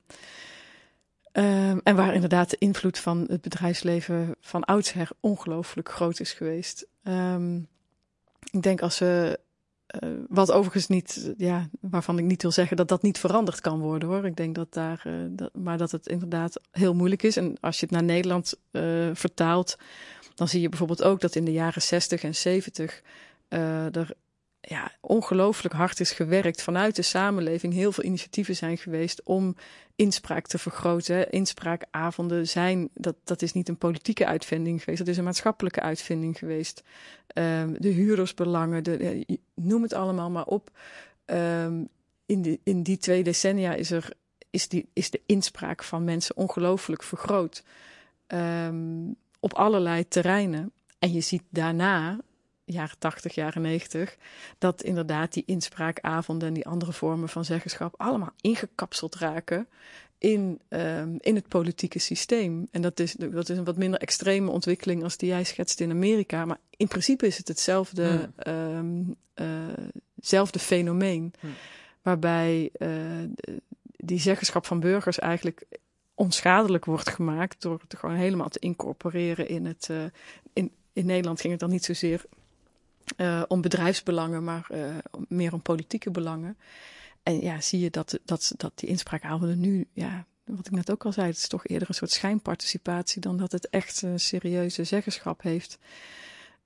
um, en waar inderdaad de invloed van het bedrijfsleven van oudsher ongelooflijk groot is geweest. Um, ik denk als we. Uh, wat overigens niet, ja, waarvan ik niet wil zeggen dat dat niet veranderd kan worden hoor. Ik denk dat daar, maar dat het inderdaad heel moeilijk is. En als je het naar Nederland vertaalt, dan zie je bijvoorbeeld ook dat in de jaren 60 en 70 uh, er ja, ongelooflijk hard is gewerkt vanuit de samenleving. Heel veel initiatieven zijn geweest om inspraak te vergroten. Inspraakavonden zijn, dat, dat is niet een politieke uitvinding geweest, dat is een maatschappelijke uitvinding geweest. Um, de huurdersbelangen, de, noem het allemaal maar op. Um, in, die, in die twee decennia is, er, is, die, is de inspraak van mensen ongelooflijk vergroot. Um, op allerlei terreinen. En je ziet daarna, jaren 80, jaren 90, dat inderdaad die inspraakavonden en die andere vormen van zeggenschap allemaal ingekapseld raken in, um, in het politieke systeem. En dat is, dat is een wat minder extreme ontwikkeling als die jij schetst in Amerika. Maar in principe is het hetzelfde, um, uh, fenomeen. Waarbij uh, die zeggenschap van burgers eigenlijk onschadelijk wordt gemaakt door het gewoon helemaal te incorporeren in het. Uh, in, in Nederland ging het dan niet zozeer uh, om bedrijfsbelangen, maar uh, meer om politieke belangen. En ja, zie je dat, dat, dat die inspraakavonden nu, ja, wat ik net ook al zei, het is toch eerder een soort schijnparticipatie dan dat het echt een serieuze zeggenschap heeft.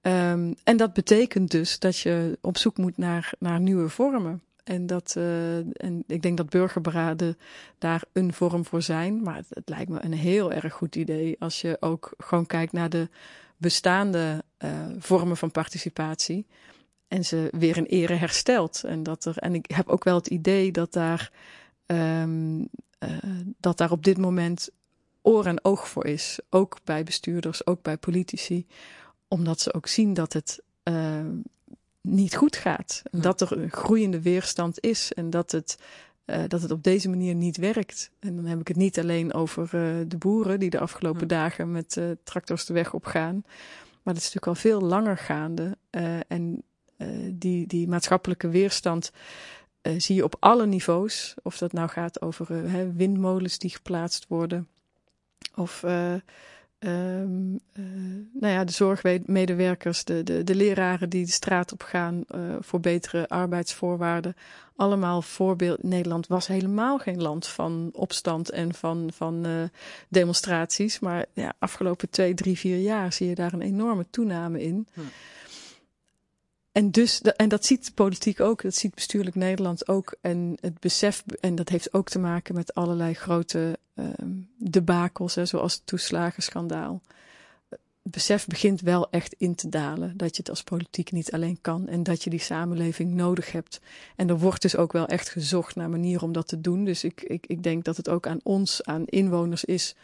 Um, en dat betekent dus dat je op zoek moet naar, naar nieuwe vormen. En, dat, uh, en ik denk dat burgerberaden daar een vorm voor zijn. Maar het, lijkt me een heel erg goed idee als je ook gewoon kijkt naar de bestaande uh, vormen van participatie. En ze weer in ere herstelt. En, dat er, en ik heb ook wel het idee dat daar, um, uh, dat daar op dit moment oor en oog voor is. Ook bij bestuurders, ook bij politici. Omdat ze ook zien dat het uh, niet goed gaat. Ja. Dat er een groeiende weerstand is en dat het, uh, dat het op deze manier niet werkt. En dan heb ik het niet alleen over uh, de boeren die de afgelopen ja. dagen met uh, tractors de weg op gaan. Maar dat is natuurlijk al veel langer gaande. en die, die maatschappelijke weerstand zie je op alle niveaus. Of dat nou gaat over windmolens die geplaatst worden. Of Um, uh, nou ja, de zorgmedewerkers, de, de, de leraren die de straat op gaan uh, voor betere arbeidsvoorwaarden. Allemaal voorbeeld. Nederland was helemaal geen land van opstand en van, van uh, demonstraties. Maar ja, afgelopen twee, drie, vier jaar zie je daar een enorme toename in. Hm. En, dus, en dat ziet de politiek ook, dat ziet bestuurlijk Nederland ook. En het besef, en dat heeft ook te maken met allerlei grote um, debakels, hè, zoals het toeslagenschandaal. Het besef begint wel echt in te dalen dat je het als politiek niet alleen kan en dat je die samenleving nodig hebt. En er wordt dus ook wel echt gezocht naar manieren om dat te doen. Dus ik, ik, ik denk dat het ook aan ons, aan inwoners is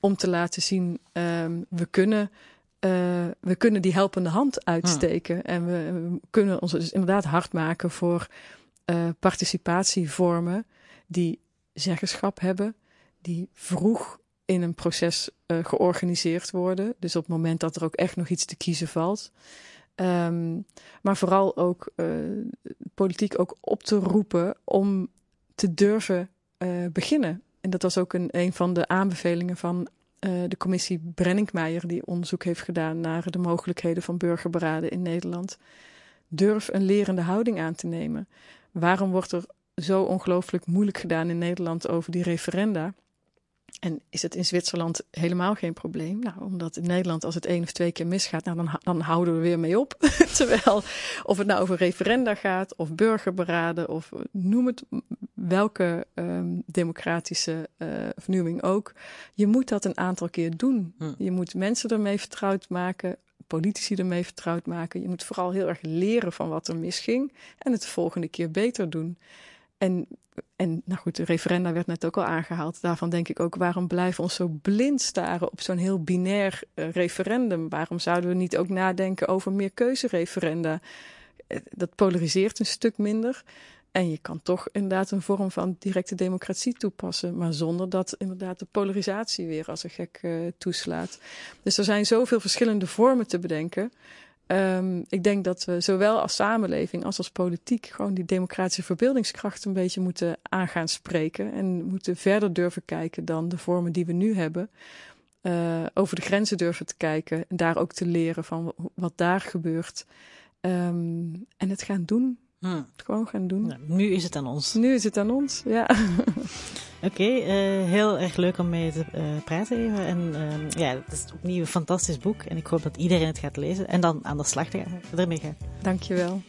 om te laten zien, um, we kunnen uh, we kunnen die helpende hand uitsteken. En we, we, kunnen ons dus inderdaad hard maken voor uh, participatievormen die zeggenschap hebben, die vroeg in een proces uh, georganiseerd worden. Dus op het moment dat er ook echt nog iets te kiezen valt. Um, maar vooral ook politiek ook op te roepen om te durven beginnen. En dat was ook een, een van de aanbevelingen van de commissie Brenninkmeijer, die onderzoek heeft gedaan naar de mogelijkheden van burgerberaden in Nederland. Durf een lerende houding aan te nemen. Waarom wordt er zo ongelooflijk moeilijk gedaan in Nederland over die referenda? En is het in Zwitserland helemaal geen probleem? Nou, omdat in Nederland als het één of twee keer misgaat, nou, dan, dan houden we weer mee op. Terwijl of het nou over referenda gaat, of burgerberaden, of noem het welke um, democratische uh, vernieuwing ook. Je moet dat een aantal keer doen. Hm. Je moet mensen ermee vertrouwd maken, politici ermee vertrouwd maken. Je moet vooral heel erg leren van wat er misging en het de volgende keer beter doen. En, en nou goed, de referenda werd net ook al aangehaald. Daarvan denk ik ook, waarom blijven we ons zo blind staren op zo'n heel binair uh, referendum? Waarom zouden we niet ook nadenken over meer keuzereferenda? Uh, dat polariseert een stuk minder. En je kan toch inderdaad een vorm van directe democratie toepassen, maar zonder dat inderdaad de polarisatie weer als een gek uh, toeslaat. Dus er zijn zoveel verschillende vormen te bedenken. Um, ik denk dat we zowel als samenleving als als politiek gewoon die democratische verbeeldingskracht een beetje moeten aan gaan spreken. En moeten verder durven kijken dan de vormen die we nu hebben. Uh, over de grenzen durven te kijken en daar ook te leren van wat daar gebeurt. Um, en het gaan doen. Hmm. Gewoon gaan doen. Nou, nu is het aan ons. Nu is het aan ons, ja. Oké, okay, uh, heel erg leuk om mee te uh, praten even. En uh, ja, het is opnieuw een fantastisch boek. En ik hoop dat iedereen het gaat lezen en dan aan de slag ermee gaat. Dankjewel.